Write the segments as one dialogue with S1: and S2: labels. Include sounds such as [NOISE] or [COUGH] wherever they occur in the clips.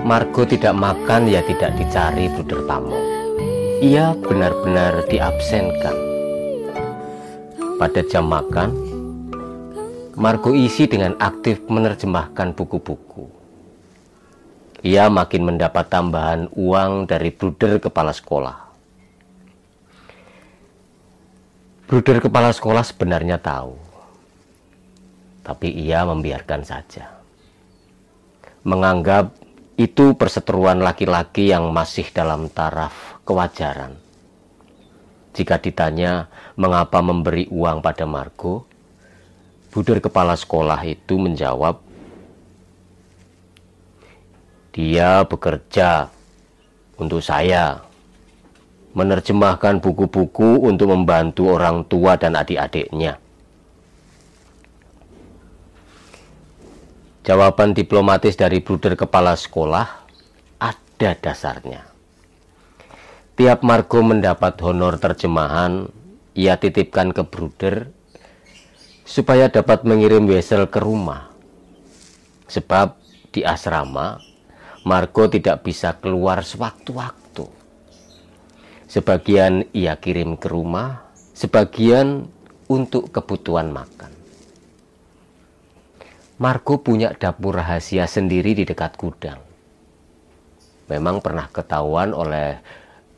S1: Margo tidak makan ya tidak dicari Bruder Pamo. Ia benar-benar diabsenkan. Pada jam makan, Margo isi dengan aktif menerjemahkan buku-buku. Ia makin mendapat tambahan uang dari bruder kepala sekolah. Bruder kepala sekolah sebenarnya tahu, tapi ia membiarkan saja. Menganggap itu perseteruan laki-laki yang masih dalam taraf kewajaran. Jika ditanya mengapa memberi uang pada Margo, buder kepala sekolah itu menjawab, dia bekerja untuk saya, menerjemahkan buku-buku untuk membantu orang tua dan adik-adiknya. Jawaban diplomatis dari bruder kepala sekolah ada dasarnya. Tiap Margo mendapat honor terjemahan, ia titipkan ke bruder supaya dapat mengirim Wesel ke rumah. Sebab di asrama, Margo tidak bisa keluar sewaktu-waktu. Sebagian ia kirim ke rumah, sebagian untuk kebutuhan makan. Marco punya dapur rahasia sendiri di dekat gudang. Memang pernah ketahuan oleh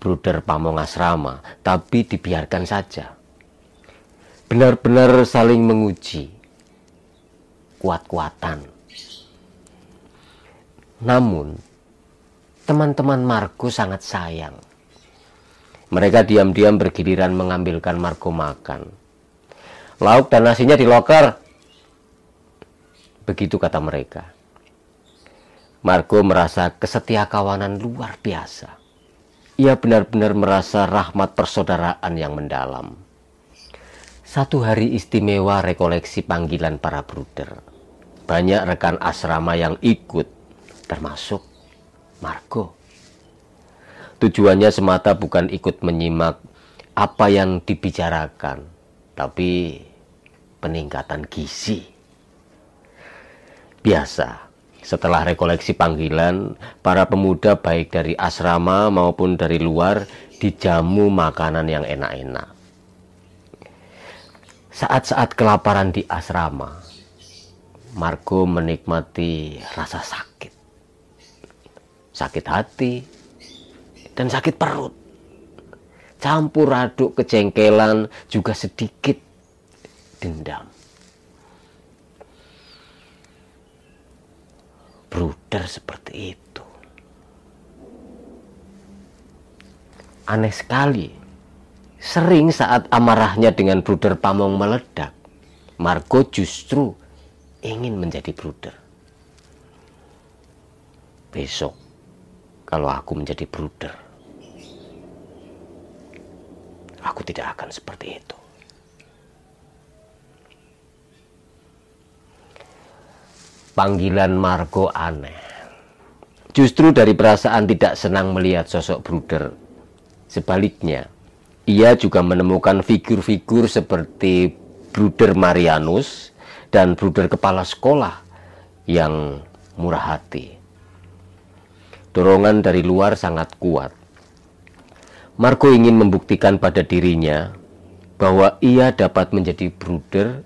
S1: Bruder Pamong Asrama, tapi dibiarkan saja. Benar-benar saling menguji, kuat-kuatan. Namun, teman-teman Marco sangat sayang. Mereka diam-diam bergiliran mengambilkan Marco makan. Lauk dan nasinya di loker, Begitu kata mereka. Margo merasa kesetia kawanan luar biasa. Ia benar-benar merasa rahmat persaudaraan yang mendalam. Satu hari istimewa rekoleksi panggilan para bruder. Banyak rekan asrama yang ikut, termasuk Margo. Tujuannya semata bukan ikut menyimak apa yang dibicarakan, tapi peningkatan gizi. Biasa, setelah rekoleksi panggilan, para pemuda baik dari asrama maupun dari luar dijamu makanan yang enak-enak. Saat-saat kelaparan di asrama, Margo menikmati rasa sakit. Sakit hati dan sakit perut. Campur aduk kejengkelan juga sedikit dendam. Bruder seperti itu. Aneh sekali. Sering saat amarahnya dengan bruder Pamong meledak, Margo justru ingin menjadi bruder. Besok, kalau aku menjadi bruder, aku tidak akan seperti itu. Panggilan Margo aneh. Justru dari perasaan tidak senang melihat sosok Bruder. Sebaliknya, ia juga menemukan figur-figur seperti Bruder Marianus dan Bruder Kepala Sekolah yang murah hati. Dorongan dari luar sangat kuat. Marco ingin membuktikan pada dirinya bahwa ia dapat menjadi bruder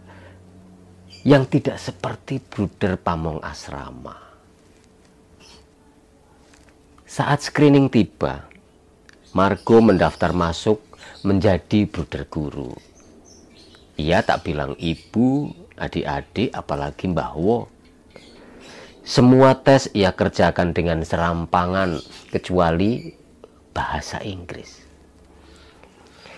S1: yang tidak seperti bruder pamong asrama. Saat screening tiba, Margo mendaftar masuk menjadi bruder guru. Ia tak bilang ibu, adik-adik, apalagi Mbah Wo. Semua tes ia kerjakan dengan serampangan kecuali bahasa Inggris.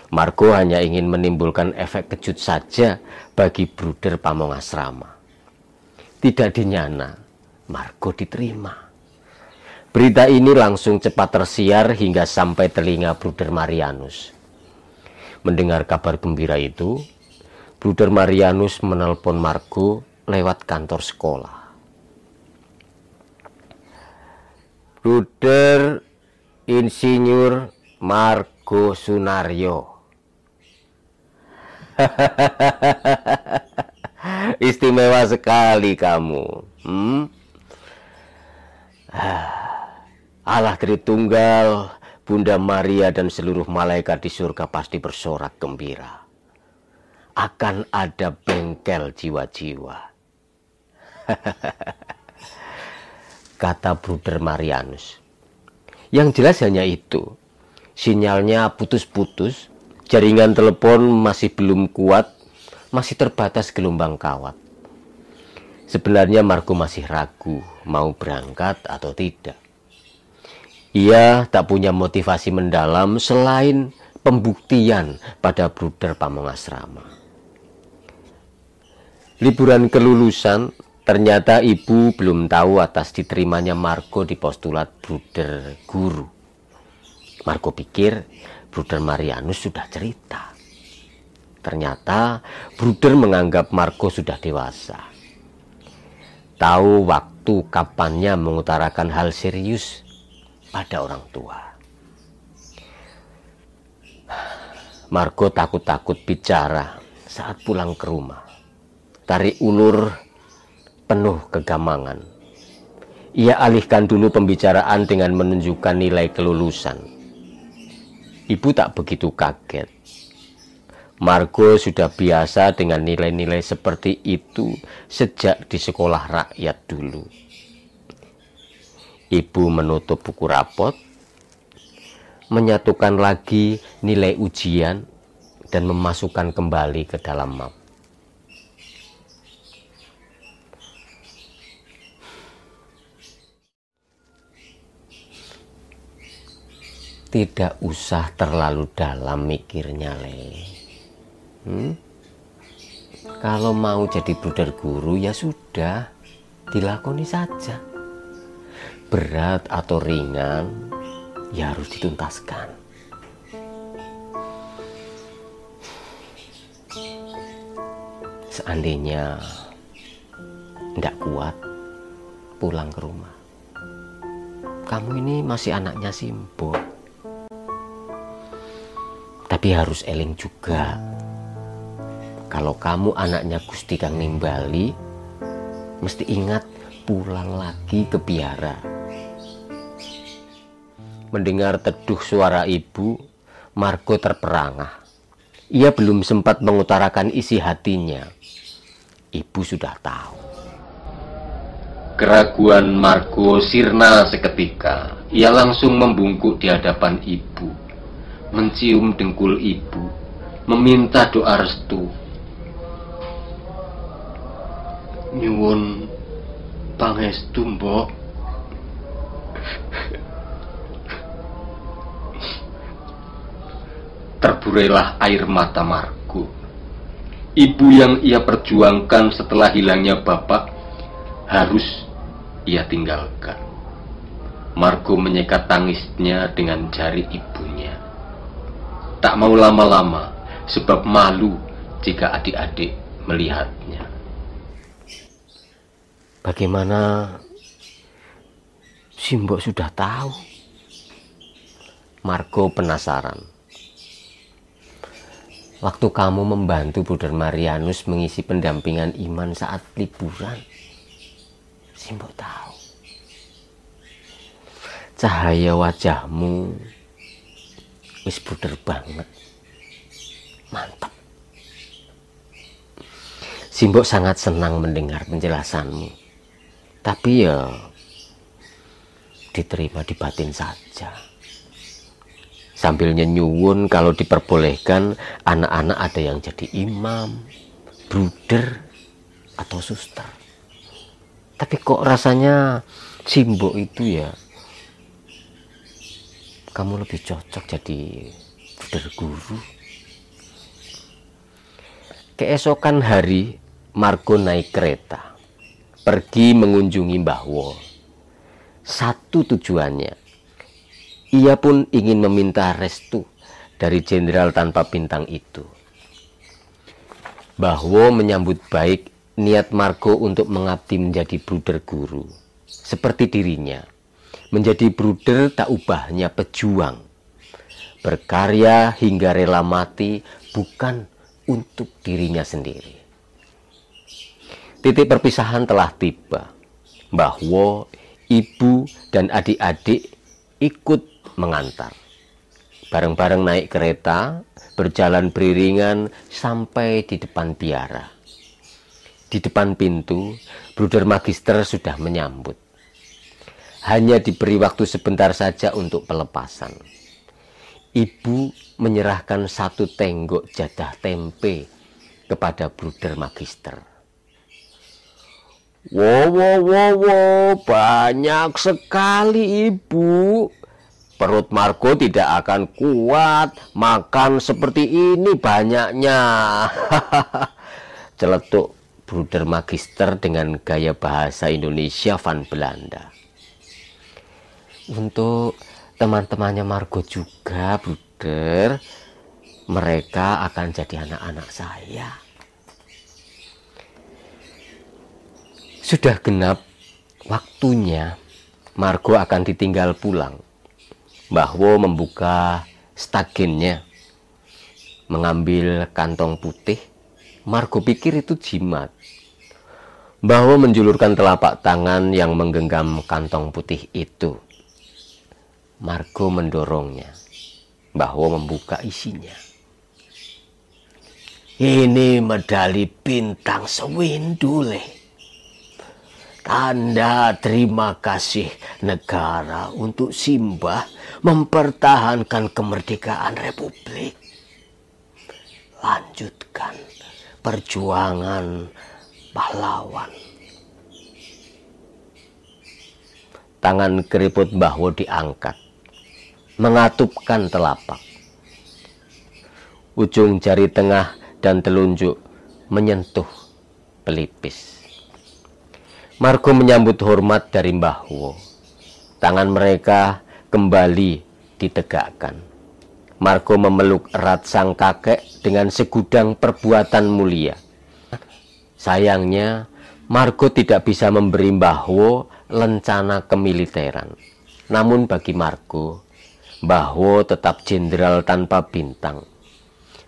S1: Margo hanya ingin menimbulkan efek kejut saja bagi bruder pamong asrama. Tidak dinyana, Margo diterima. Berita ini langsung cepat tersiar hingga sampai telinga bruder Marianus. Mendengar kabar gembira itu, bruder Marianus menelpon Margo lewat kantor sekolah. Bruder Insinyur Margo Sunario [LAUGHS] Istimewa sekali kamu. Hmm? Allah Tritunggal, Bunda Maria dan seluruh malaikat di surga pasti bersorak gembira. Akan ada bengkel jiwa-jiwa. [LAUGHS] Kata Bruder Marianus. Yang jelas hanya itu. Sinyalnya putus-putus, jaringan telepon masih belum kuat, masih terbatas gelombang kawat. Sebenarnya Marco masih ragu mau berangkat atau tidak. Ia tak punya motivasi mendalam selain pembuktian pada bruder Pamongasrama. Liburan kelulusan, ternyata ibu belum tahu atas diterimanya Marco di postulat bruder guru. Marco pikir bruder Marianus sudah cerita. Ternyata bruder menganggap Marco sudah dewasa. Tahu waktu kapannya mengutarakan hal serius pada orang tua. Marco takut-takut bicara saat pulang ke rumah. Tarik ulur penuh kegamangan. Ia alihkan dulu pembicaraan dengan menunjukkan nilai kelulusan. Ibu tak begitu kaget. Marco sudah biasa dengan nilai-nilai seperti itu sejak di sekolah rakyat dulu. Ibu menutup buku rapot, menyatukan lagi nilai ujian, dan memasukkan kembali ke dalam map. Tidak usah terlalu dalam mikirnya, Le. Hmm? Kalau mau jadi bruder guru ya sudah, dilakoni saja berat atau ringan ya harus dituntaskan. Seandainya tidak kuat pulang ke rumah. Kamu ini masih anaknya Simbo. Tapi harus eling juga. Kalau kamu anaknya Gusti Kang Nimbali, mesti ingat pulang lagi ke biara Mendengar teduh suara ibu, Marco terperangah. Ia belum sempat mengutarakan isi hatinya. Ibu sudah tahu. Keraguan Marco sirna seketika. Ia langsung membungkuk di hadapan ibu, mencium dengkul ibu, meminta doa restu. Nyuwun pangestu, Mbok. terburailah air mata Margo. Ibu yang ia perjuangkan setelah hilangnya bapak harus ia tinggalkan. Margo menyekat tangisnya dengan jari ibunya. Tak mau lama-lama sebab malu jika adik-adik melihatnya. Bagaimana Simbok sudah tahu? Margo penasaran. Waktu kamu membantu Bruder Marianus mengisi pendampingan iman saat liburan, Simbo tahu. Cahaya wajahmu wis bruder banget. Mantap. Simbo sangat senang mendengar penjelasanmu. Tapi ya diterima di batin saja sambil nyenyuwun kalau diperbolehkan anak-anak ada yang jadi imam, bruder, atau suster. Tapi kok rasanya Simbo itu ya kamu lebih cocok jadi bruder guru. Keesokan hari Marco naik kereta pergi mengunjungi Mbah Wo. Satu tujuannya ia pun ingin meminta restu dari jenderal tanpa bintang itu. Bahwa menyambut baik niat Marco untuk mengabdi menjadi bruder guru. Seperti dirinya, menjadi bruder tak ubahnya pejuang. Berkarya hingga rela mati bukan untuk dirinya sendiri. Titik perpisahan telah tiba. Bahwa ibu dan adik-adik ikut mengantar. Bareng-bareng naik kereta, berjalan beriringan sampai di depan biara. Di depan pintu, Bruder Magister sudah menyambut. Hanya diberi waktu sebentar saja untuk pelepasan. Ibu menyerahkan satu tenggok jadah tempe kepada Bruder Magister. Wow, wow, wow, wow, banyak sekali ibu. Perut Marco tidak akan kuat makan seperti ini banyaknya. [LAUGHS] Celetuk Bruder Magister dengan gaya bahasa Indonesia Van Belanda. Untuk teman-temannya Margo juga, Bruder, mereka akan jadi anak-anak saya. Sudah genap waktunya Margo akan ditinggal pulang. Bahwo membuka stagennya, mengambil kantong putih. Margo pikir itu jimat. Bahwa menjulurkan telapak tangan yang menggenggam kantong putih itu. Margo mendorongnya. Bahwa membuka isinya. Ini medali bintang sewindule. Tanda terima kasih negara untuk Simbah mempertahankan kemerdekaan Republik. Lanjutkan perjuangan pahlawan. Tangan keriput Mbahwo diangkat, mengatupkan telapak. Ujung jari tengah dan telunjuk menyentuh pelipis. Margo menyambut hormat dari Mbahwo. Tangan mereka kembali ditegakkan. Margo memeluk erat sang kakek dengan segudang perbuatan mulia Sayangnya, Margo tidak bisa memberi Mbahwo lencana kemiliteran. Namun bagi Margo, Mbahwo tetap jenderal tanpa bintang.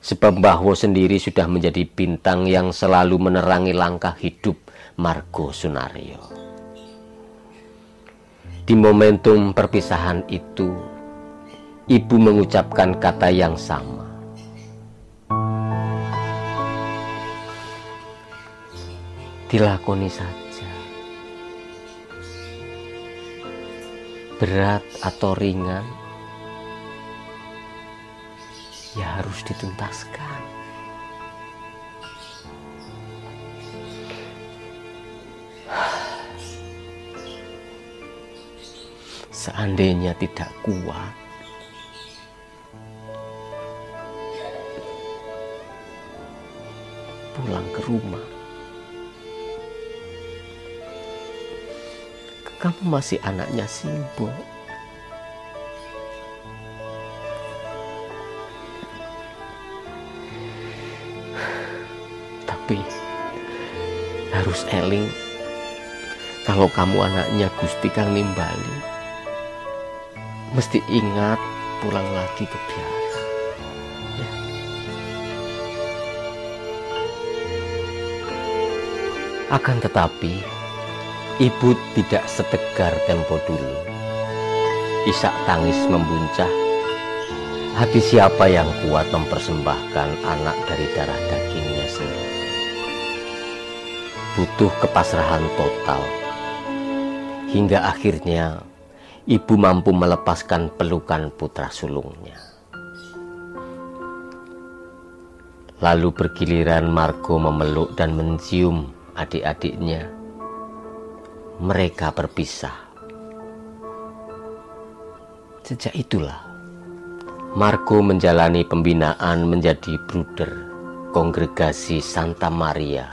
S1: Sebab Mbahwo sendiri sudah menjadi bintang yang selalu menerangi langkah hidup Margo Sunario. Di momentum perpisahan itu, ibu mengucapkan kata yang sama. dilakoni saja. Berat atau ringan, ya harus dituntaskan. Seandainya tidak kuat, pulang ke rumah. kamu masih anaknya Simbo. Eling kalau kamu anaknya Gusti Kang Nimbali. Mesti ingat pulang lagi ke biara. Ya. Akan tetapi, Ibu tidak setegar tempo dulu. Isak tangis membuncah. Hati siapa yang kuat mempersembahkan anak dari darah sendiri. Butuh kepasrahan total. Hingga akhirnya ibu mampu melepaskan pelukan putra sulungnya. Lalu bergiliran Margo memeluk dan mencium adik-adiknya mereka berpisah. Sejak itulah, Marco menjalani pembinaan menjadi bruder kongregasi Santa Maria